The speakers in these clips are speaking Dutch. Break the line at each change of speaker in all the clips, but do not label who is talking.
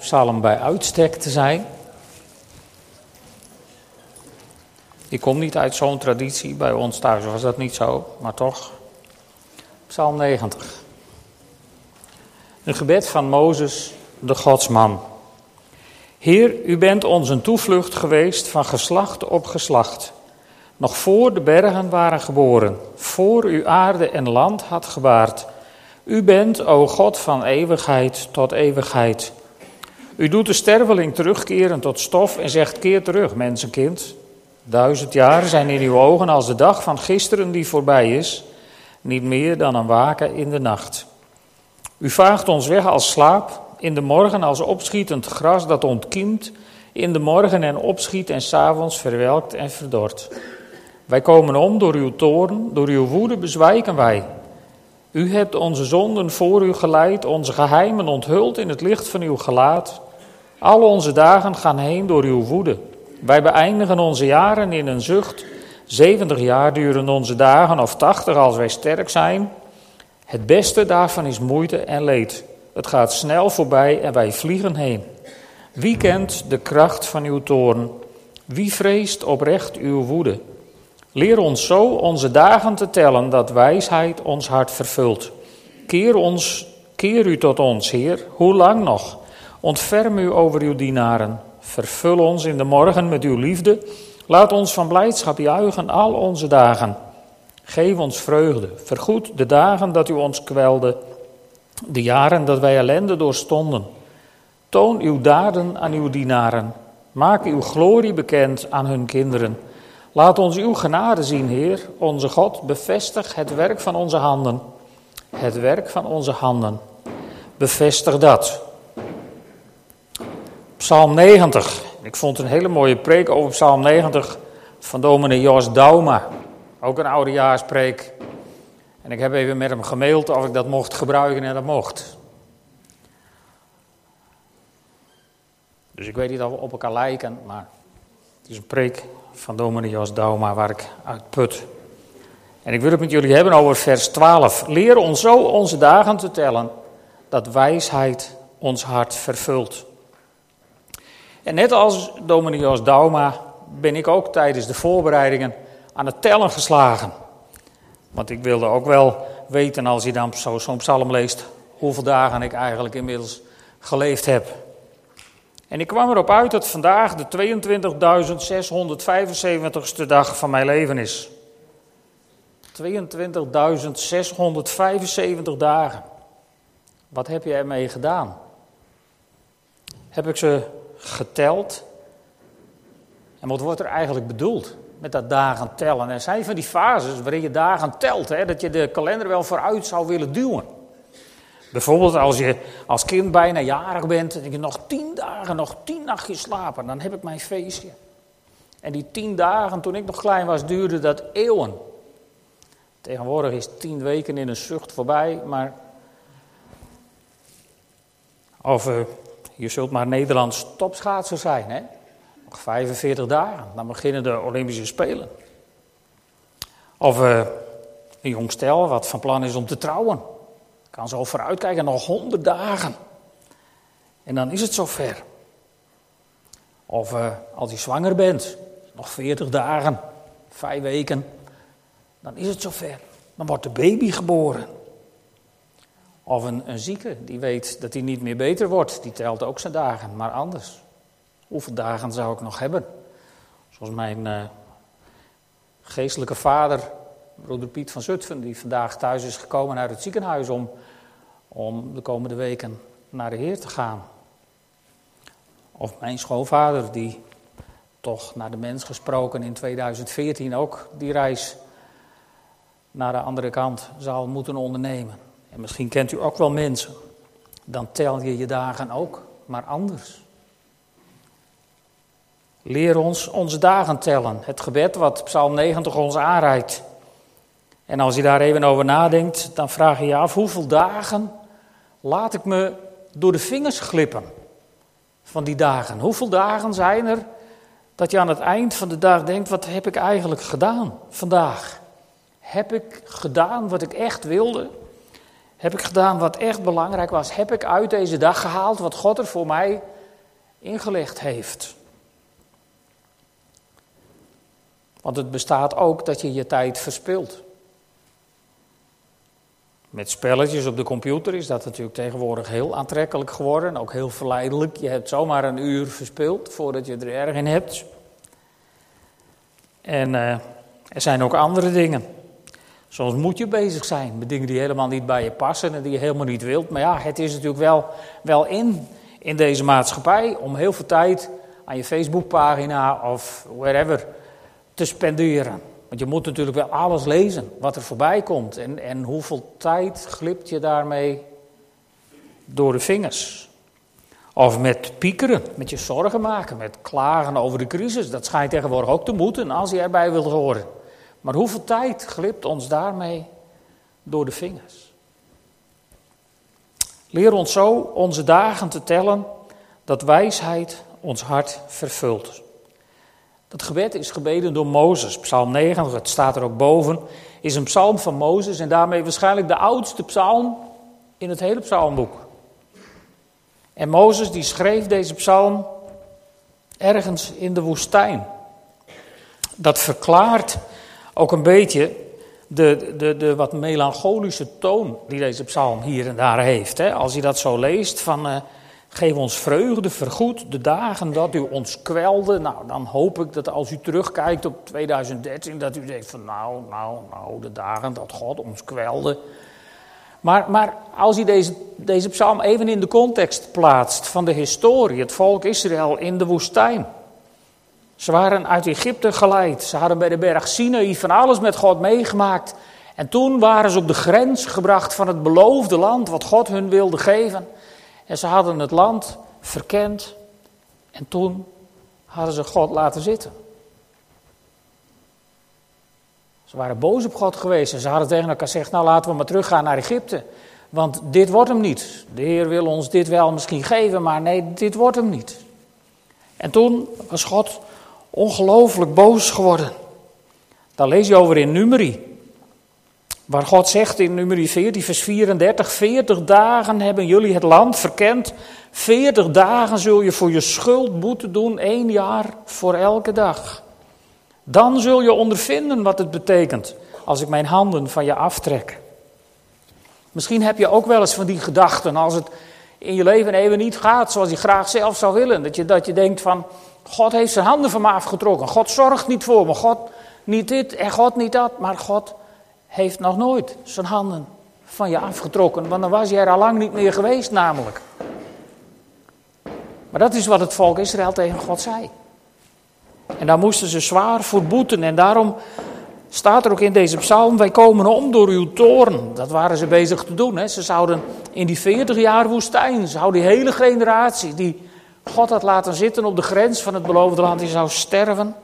psalm bij uitstek te zijn. Ik kom niet uit zo'n traditie, bij ons thuis was dat niet zo, maar toch. Psalm 90. Een gebed van Mozes, de godsman. Heer, u bent ons een toevlucht geweest van geslacht op geslacht. Nog voor de bergen waren geboren, voor u aarde en land had gebaard. U bent, o God, van eeuwigheid tot eeuwigheid. U doet de sterveling terugkeren tot stof en zegt: Keer terug, mensenkind. Duizend jaar zijn in uw ogen als de dag van gisteren die voorbij is, niet meer dan een waken in de nacht. U vaagt ons weg als slaap, in de morgen als opschietend gras dat ontkiemt, in de morgen en opschiet en s'avonds verwelkt en verdort. Wij komen om door uw toorn, door uw woede bezwijken wij. U hebt onze zonden voor u geleid, onze geheimen onthuld in het licht van uw gelaat. Al onze dagen gaan heen door uw woede. Wij beëindigen onze jaren in een zucht. Zeventig jaar duren onze dagen, of tachtig als wij sterk zijn. Het beste daarvan is moeite en leed. Het gaat snel voorbij en wij vliegen heen. Wie kent de kracht van uw toorn? Wie vreest oprecht uw woede? Leer ons zo onze dagen te tellen, dat wijsheid ons hart vervult. Keer, ons, keer u tot ons, Heer, hoe lang nog? Ontferm u over uw dienaren. Vervul ons in de morgen met uw liefde. Laat ons van blijdschap juichen al onze dagen. Geef ons vreugde. Vergoed de dagen dat u ons kwelde, de jaren dat wij ellende doorstonden. Toon uw daden aan uw dienaren. Maak uw glorie bekend aan hun kinderen. Laat ons uw genade zien, Heer, onze God. Bevestig het werk van onze handen. Het werk van onze handen. Bevestig dat. Psalm 90. Ik vond een hele mooie preek over Psalm 90 van dominee Jos Dauma. Ook een oudejaarspreek. En ik heb even met hem gemaild of ik dat mocht gebruiken en dat mocht. Dus ik weet niet of we op elkaar lijken, maar het is een preek van dominee Jos Dauma waar ik uit put. En ik wil het met jullie hebben over vers 12. Leer ons zo onze dagen te tellen, dat wijsheid ons hart vervult. En net als dominee Jos Dauma ben ik ook tijdens de voorbereidingen aan het tellen geslagen. Want ik wilde ook wel weten, als je dan zo'n psalm leest, hoeveel dagen ik eigenlijk inmiddels geleefd heb. En ik kwam erop uit dat vandaag de 22.675ste dag van mijn leven is. 22.675 dagen. Wat heb je ermee gedaan? Heb ik ze geteld? En wat wordt er eigenlijk bedoeld met dat dagen tellen? Er zijn van die fases waarin je dagen telt, hè, dat je de kalender wel vooruit zou willen duwen. Bijvoorbeeld als je als kind bijna jarig bent en je nog tien dagen, nog tien nachtjes slapen, dan heb ik mijn feestje. En die tien dagen, toen ik nog klein was, duurde dat eeuwen. Tegenwoordig is tien weken in een zucht voorbij, maar. Of je zult maar Nederlands topschaatser zijn, hè? Nog 45 dagen, dan beginnen de Olympische Spelen. Of uh, een jong stel wat van plan is om te trouwen. Kan zo vooruitkijken, nog 100 dagen. En dan is het zover. Of uh, als je zwanger bent, nog 40 dagen, 5 weken, dan is het zover. Dan wordt de baby geboren. Of een, een zieke die weet dat hij niet meer beter wordt, die telt ook zijn dagen, maar anders. Hoeveel dagen zou ik nog hebben? Zoals mijn uh, geestelijke vader, broeder Piet van Zutphen, die vandaag thuis is gekomen uit het ziekenhuis om, om de komende weken naar de Heer te gaan. Of mijn schoonvader, die toch naar de mens gesproken in 2014 ook die reis naar de andere kant zal moeten ondernemen. En misschien kent u ook wel mensen. Dan tel je je dagen ook, maar anders. Leer ons onze dagen tellen. Het gebed wat Psalm 90 ons aanreikt. En als je daar even over nadenkt, dan vraag je je af hoeveel dagen laat ik me door de vingers glippen van die dagen. Hoeveel dagen zijn er dat je aan het eind van de dag denkt, wat heb ik eigenlijk gedaan vandaag? Heb ik gedaan wat ik echt wilde? Heb ik gedaan wat echt belangrijk was? Heb ik uit deze dag gehaald wat God er voor mij ingelegd heeft? Want het bestaat ook dat je je tijd verspilt. Met spelletjes op de computer is dat natuurlijk tegenwoordig heel aantrekkelijk geworden. Ook heel verleidelijk. Je hebt zomaar een uur verspild voordat je er erg in hebt. En uh, er zijn ook andere dingen. Soms moet je bezig zijn met dingen die helemaal niet bij je passen en die je helemaal niet wilt. Maar ja, het is natuurlijk wel, wel in, in deze maatschappij om heel veel tijd aan je Facebookpagina of wherever te spenderen. Want je moet natuurlijk wel alles lezen wat er voorbij komt. En, en hoeveel tijd glipt je daarmee door de vingers? Of met piekeren, met je zorgen maken, met klagen over de crisis. Dat schijnt tegenwoordig ook te moeten als je erbij wilt horen. Maar hoeveel tijd glipt ons daarmee door de vingers? Leer ons zo onze dagen te tellen, dat wijsheid ons hart vervult. Dat gebed is gebeden door Mozes. Psalm 9, het staat er ook boven, is een psalm van Mozes en daarmee waarschijnlijk de oudste psalm in het hele psalmboek. En Mozes die schreef deze psalm ergens in de woestijn. Dat verklaart ook een beetje de, de, de wat melancholische toon die deze psalm hier en daar heeft. Hè? Als je dat zo leest van uh, geef ons vreugde, vergoed de dagen dat u ons kwelde. Nou, dan hoop ik dat als u terugkijkt op 2013 dat u denkt van nou, nou, nou, de dagen dat God ons kwelde. Maar, maar als je deze, deze psalm even in de context plaatst van de historie, het volk Israël in de woestijn. Ze waren uit Egypte geleid. Ze hadden bij de berg Sinai van alles met God meegemaakt. En toen waren ze op de grens gebracht van het beloofde land wat God hun wilde geven. En ze hadden het land verkend. En toen hadden ze God laten zitten. Ze waren boos op God geweest en ze hadden tegen elkaar gezegd: Nou, laten we maar teruggaan naar Egypte. Want dit wordt hem niet. De Heer wil ons dit wel misschien geven, maar nee, dit wordt hem niet. En toen was God ongelooflijk boos geworden. Daar lees je over in Numeri. Waar God zegt in Numeri 14, vers 34: 40 dagen hebben jullie het land verkend. 40 dagen zul je voor je schuld boete doen, één jaar voor elke dag. Dan zul je ondervinden wat het betekent als ik mijn handen van je aftrek. Misschien heb je ook wel eens van die gedachten als het in je leven even niet gaat zoals je graag zelf zou willen. Dat je, dat je denkt van, God heeft zijn handen van me afgetrokken. God zorgt niet voor me. God niet dit en God niet dat. Maar God heeft nog nooit zijn handen van je afgetrokken. Want dan was je er al lang niet meer geweest namelijk. Maar dat is wat het volk Israël tegen God zei. En daar moesten ze zwaar voor boeten. En daarom staat er ook in deze psalm: Wij komen om door uw toorn. Dat waren ze bezig te doen. Hè. Ze zouden in die 40 jaar woestijn, zouden die hele generatie die God had laten zitten op de grens van het beloofde land, die zou sterven.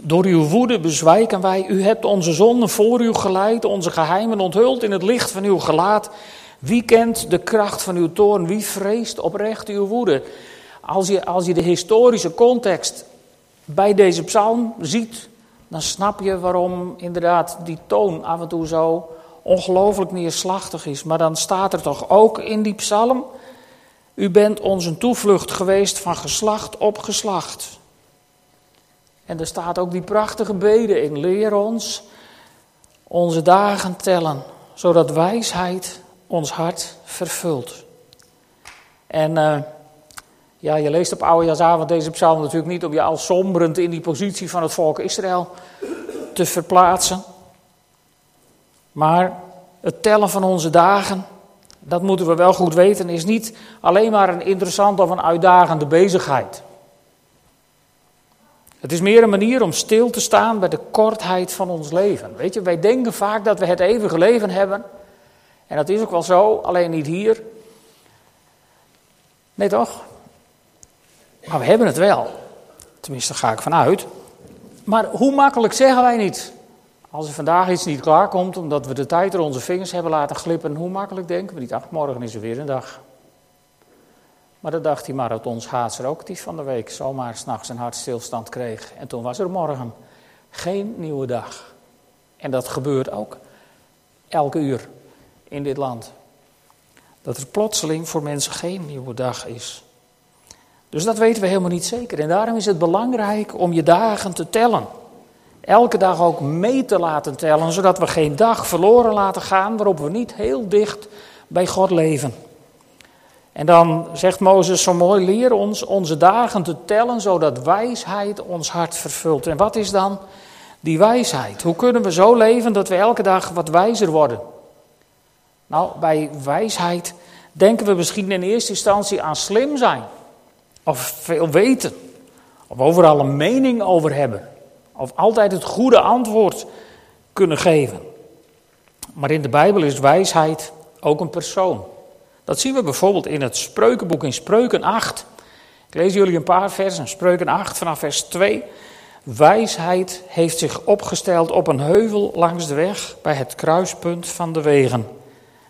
Door uw woede bezwijken wij. U hebt onze zonden voor u geleid, onze geheimen onthuld in het licht van uw gelaat. Wie kent de kracht van uw toorn? Wie vreest oprecht uw woede? Als je, als je de historische context bij deze psalm ziet, dan snap je waarom inderdaad die toon af en toe zo ongelooflijk neerslachtig is. Maar dan staat er toch ook in die psalm: U bent ons een toevlucht geweest van geslacht op geslacht. En er staat ook die prachtige bede in: Leer ons onze dagen tellen, zodat wijsheid ons hart vervult. En. Uh, ja, je leest op Oudejaarsavond deze psalm natuurlijk niet om je al somberend in die positie van het volk Israël te verplaatsen. Maar het tellen van onze dagen, dat moeten we wel goed weten, is niet alleen maar een interessante of een uitdagende bezigheid. Het is meer een manier om stil te staan bij de kortheid van ons leven. Weet je, wij denken vaak dat we het eeuwige leven hebben. En dat is ook wel zo, alleen niet hier. Nee toch? Maar we hebben het wel. Tenminste, daar ga ik vanuit. Maar hoe makkelijk zeggen wij niet? Als er vandaag iets niet klaarkomt, omdat we de tijd door onze vingers hebben laten glippen, hoe makkelijk denken we niet? Ach, morgen is er weer een dag. Maar dat dacht die marathonschaatser ook die van de week zomaar s'nachts een hartstilstand kreeg. En toen was er morgen geen nieuwe dag. En dat gebeurt ook elke uur in dit land. Dat er plotseling voor mensen geen nieuwe dag is. Dus dat weten we helemaal niet zeker. En daarom is het belangrijk om je dagen te tellen. Elke dag ook mee te laten tellen, zodat we geen dag verloren laten gaan waarop we niet heel dicht bij God leven. En dan zegt Mozes zo mooi: leer ons onze dagen te tellen, zodat wijsheid ons hart vervult. En wat is dan die wijsheid? Hoe kunnen we zo leven dat we elke dag wat wijzer worden? Nou, bij wijsheid denken we misschien in eerste instantie aan slim zijn, of veel weten, of overal een mening over hebben, of altijd het goede antwoord kunnen geven. Maar in de Bijbel is wijsheid ook een persoon. Dat zien we bijvoorbeeld in het Spreukenboek in Spreuken 8. Ik lees jullie een paar versen, Spreuken 8 vanaf vers 2. Wijsheid heeft zich opgesteld op een heuvel langs de weg bij het kruispunt van de wegen.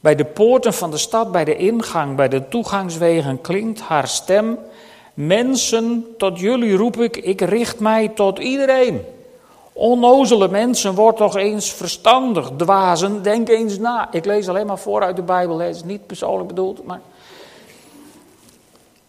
Bij de poorten van de stad, bij de ingang, bij de toegangswegen klinkt haar stem. Mensen, tot jullie roep ik, ik richt mij tot iedereen. Onnozele mensen, word toch eens verstandig. Dwazen, denk eens na. Ik lees alleen maar voor uit de Bijbel, het is niet persoonlijk bedoeld, maar.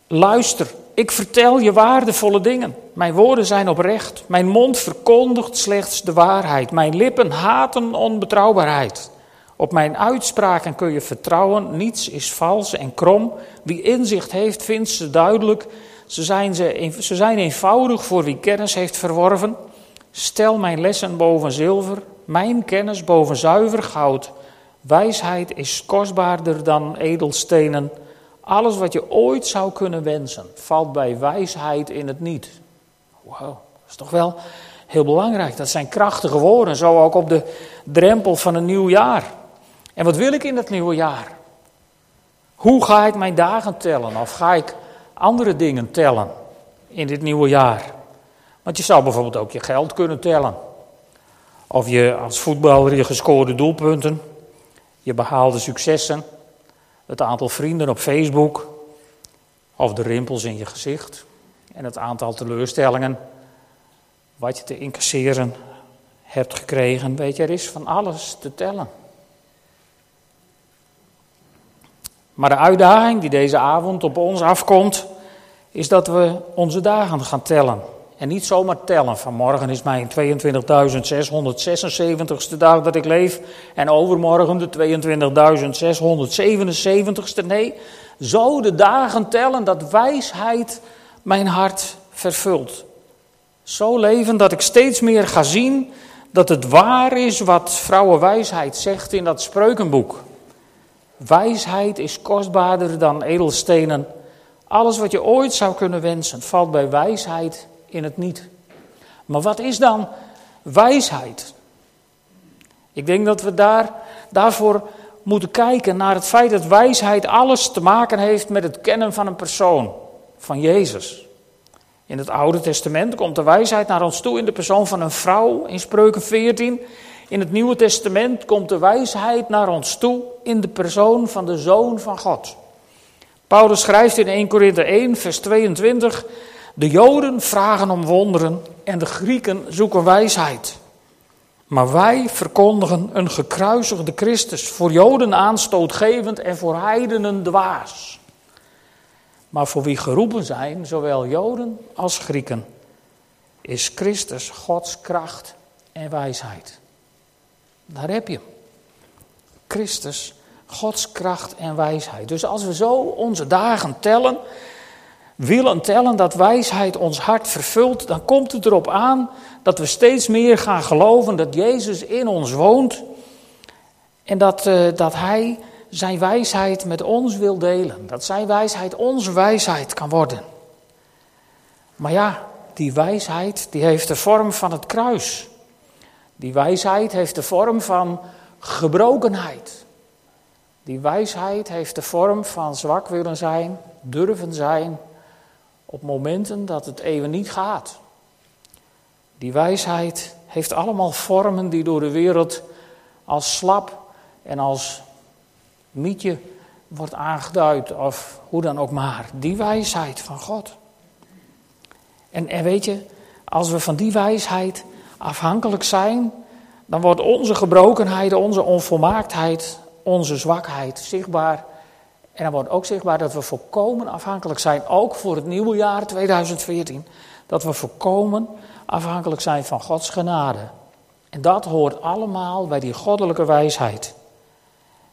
Luister, ik vertel je waardevolle dingen. Mijn woorden zijn oprecht. Mijn mond verkondigt slechts de waarheid. Mijn lippen haten onbetrouwbaarheid. Op mijn uitspraken kun je vertrouwen. Niets is vals en krom. Wie inzicht heeft, vindt ze duidelijk. Ze zijn, ze, ze zijn eenvoudig voor wie kennis heeft verworven. Stel mijn lessen boven zilver, mijn kennis boven zuiver goud. Wijsheid is kostbaarder dan edelstenen. Alles wat je ooit zou kunnen wensen, valt bij wijsheid in het niet. Wow, dat is toch wel heel belangrijk. Dat zijn krachtige woorden, zo ook op de drempel van een nieuw jaar. En wat wil ik in dat nieuwe jaar? Hoe ga ik mijn dagen tellen? Of ga ik andere dingen tellen in dit nieuwe jaar? Want je zou bijvoorbeeld ook je geld kunnen tellen. Of je als voetballer je gescoorde doelpunten, je behaalde successen, het aantal vrienden op Facebook, of de rimpels in je gezicht en het aantal teleurstellingen wat je te incasseren hebt gekregen. Weet je, er is van alles te tellen. Maar de uitdaging die deze avond op ons afkomt, is dat we onze dagen gaan tellen. En niet zomaar tellen. Vanmorgen is mijn 22.676ste dag dat ik leef. En overmorgen de 22.677ste. Nee, zo de dagen tellen dat wijsheid mijn hart vervult. Zo leven dat ik steeds meer ga zien dat het waar is wat vrouwenwijsheid zegt in dat spreukenboek. Wijsheid is kostbaarder dan edelstenen. Alles wat je ooit zou kunnen wensen valt bij wijsheid in het niet. Maar wat is dan wijsheid? Ik denk dat we daar, daarvoor moeten kijken naar het feit dat wijsheid alles te maken heeft met het kennen van een persoon, van Jezus. In het Oude Testament komt de wijsheid naar ons toe in de persoon van een vrouw in Spreuken 14. In het Nieuwe Testament komt de wijsheid naar ons toe in de persoon van de Zoon van God. Paulus schrijft in 1 Korinthe 1, vers 22: De Joden vragen om wonderen en de Grieken zoeken wijsheid. Maar wij verkondigen een gekruisigde Christus, voor Joden aanstootgevend en voor heidenen dwaas. Maar voor wie geroepen zijn, zowel Joden als Grieken, is Christus Gods kracht en wijsheid. Daar heb je Christus, Gods kracht en wijsheid. Dus als we zo onze dagen tellen, willen tellen dat wijsheid ons hart vervult, dan komt het erop aan dat we steeds meer gaan geloven dat Jezus in ons woont en dat, uh, dat Hij zijn wijsheid met ons wil delen. Dat zijn wijsheid onze wijsheid kan worden. Maar ja, die wijsheid die heeft de vorm van het kruis. Die wijsheid heeft de vorm van gebrokenheid. Die wijsheid heeft de vorm van zwak willen zijn, durven zijn, op momenten dat het even niet gaat. Die wijsheid heeft allemaal vormen die door de wereld als slap en als mietje wordt aangeduid, of hoe dan ook maar. Die wijsheid van God. En, en weet je, als we van die wijsheid afhankelijk zijn, dan wordt onze gebrokenheid, onze onvolmaaktheid onze zwakheid zichtbaar. En dan wordt ook zichtbaar dat we volkomen afhankelijk zijn, ook voor het nieuwe jaar 2014. Dat we volkomen afhankelijk zijn van Gods genade. En dat hoort allemaal bij die goddelijke wijsheid.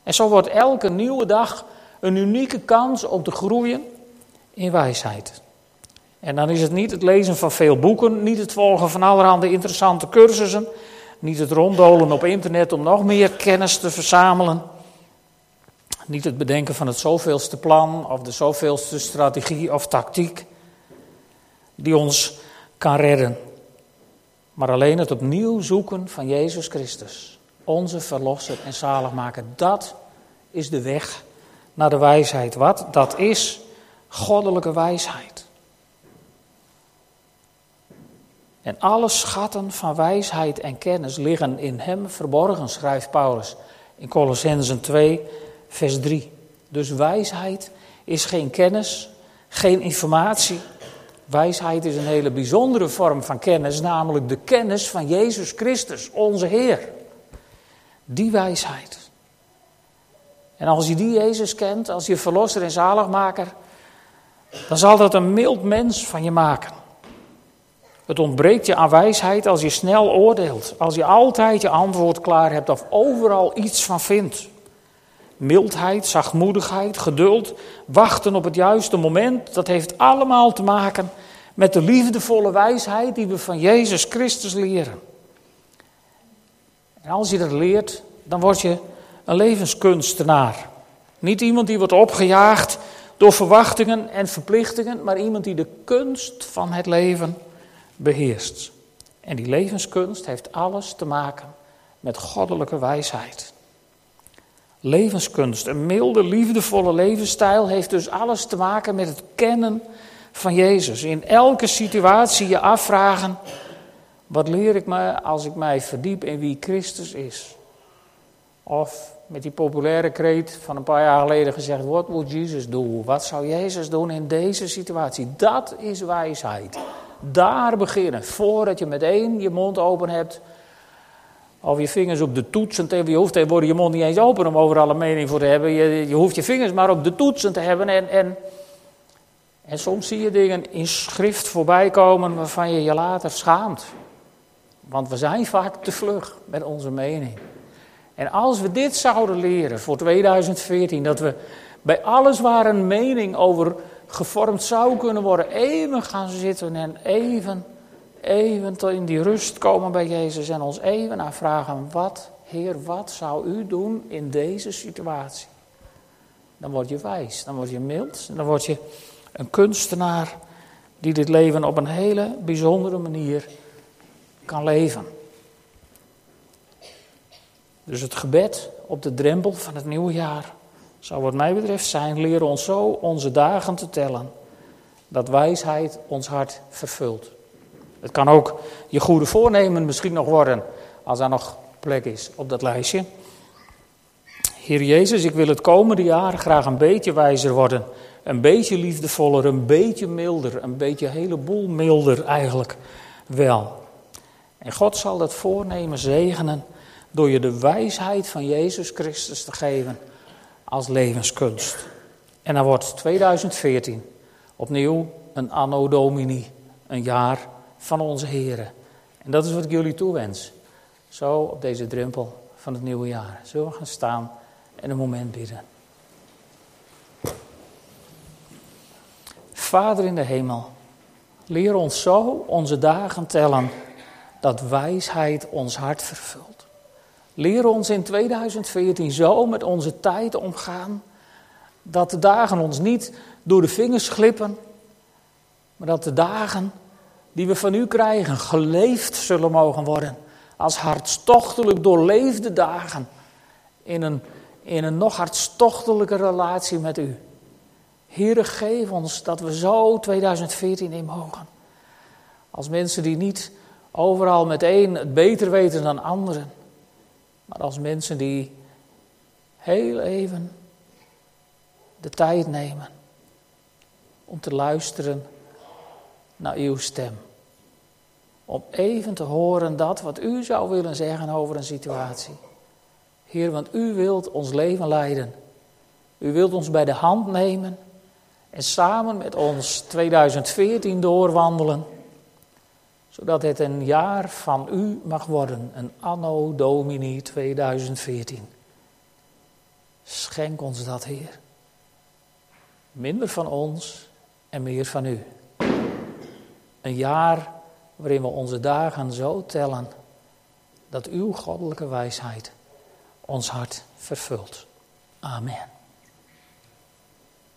En zo wordt elke nieuwe dag een unieke kans om te groeien in wijsheid. En dan is het niet het lezen van veel boeken, niet het volgen van allerhande interessante cursussen, niet het ronddolen op internet om nog meer kennis te verzamelen, niet het bedenken van het zoveelste plan of de zoveelste strategie of tactiek die ons kan redden, maar alleen het opnieuw zoeken van Jezus Christus, onze Verlosser en Zaligmaker. Dat is de weg naar de wijsheid. Wat? Dat is goddelijke wijsheid. En alle schatten van wijsheid en kennis liggen in hem verborgen, schrijft Paulus in Colossensen 2, vers 3. Dus wijsheid is geen kennis, geen informatie. Wijsheid is een hele bijzondere vorm van kennis, namelijk de kennis van Jezus Christus, onze Heer. Die wijsheid. En als je die Jezus kent, als je verlosser en zaligmaker, dan zal dat een mild mens van je maken. Het ontbreekt je aan wijsheid als je snel oordeelt, als je altijd je antwoord klaar hebt of overal iets van vindt. Mildheid, zachtmoedigheid, geduld, wachten op het juiste moment, dat heeft allemaal te maken met de liefdevolle wijsheid die we van Jezus Christus leren. En als je dat leert, dan word je een levenskunstenaar. Niet iemand die wordt opgejaagd door verwachtingen en verplichtingen, maar iemand die de kunst van het leven beheerst. En die levenskunst heeft alles te maken met goddelijke wijsheid. Levenskunst, een milde, liefdevolle levensstijl heeft dus alles te maken met het kennen van Jezus. In elke situatie je afvragen, wat leer ik me als ik mij verdiep in wie Christus is? Of met die populaire kreet van een paar jaar geleden gezegd: What would Jesus do? Wat zou Jezus doen in deze situatie? Dat is wijsheid. Daar beginnen. Voordat je meteen je mond open hebt. Of je vingers op de toetsen te hebben. Je hoeft je mond niet eens open om overal een mening voor te hebben. Je, je hoeft je vingers maar op de toetsen te hebben. En, en, en soms zie je dingen in schrift voorbij komen waarvan je je later schaamt. Want we zijn vaak te vlug met onze mening. En als we dit zouden leren voor 2014, dat we bij alles waar een mening over gevormd zou kunnen worden, even gaan zitten en even, even in die rust komen bij Jezus en ons even afvragen, wat, Heer, wat zou u doen in deze situatie? Dan word je wijs, dan word je mild, dan word je een kunstenaar die dit leven op een hele bijzondere manier kan leven. Dus het gebed op de drempel van het nieuwe jaar zou wat mij betreft zijn, leren ons zo onze dagen te tellen, dat wijsheid ons hart vervult. Het kan ook je goede voornemen misschien nog worden, als er nog plek is op dat lijstje. Heer Jezus, ik wil het komende jaar graag een beetje wijzer worden. Een beetje liefdevoller, een beetje milder, een beetje een heleboel milder eigenlijk wel. En God zal dat voornemen zegenen door je de wijsheid van Jezus Christus te geven als levenskunst. En dan wordt 2014 opnieuw een anno domini, een jaar van onze Heren. En dat is wat ik jullie toewens. Zo op deze drempel van het nieuwe jaar. Zullen we gaan staan en een moment bidden. Vader in de hemel, leer ons zo onze dagen tellen dat wijsheid ons hart vervult. Leer ons in 2014 zo met onze tijd omgaan, dat de dagen ons niet door de vingers glippen, maar dat de dagen die we van u krijgen geleefd zullen mogen worden als hartstochtelijk doorleefde dagen in een, in een nog hartstochtelijke relatie met u. Heere, geef ons dat we zo 2014 in mogen. Als mensen die niet overal meteen het beter weten dan anderen. Maar als mensen die heel even de tijd nemen om te luisteren naar uw stem. Om even te horen dat wat u zou willen zeggen over een situatie. Heer, want u wilt ons leven leiden. U wilt ons bij de hand nemen en samen met ons 2014 doorwandelen, zodat het een jaar van u mag worden, een anno domini 2014. Schenk ons dat, Heer. Minder van ons en meer van u. Een jaar waarin we onze dagen zo tellen dat uw goddelijke wijsheid ons hart vervult. Amen.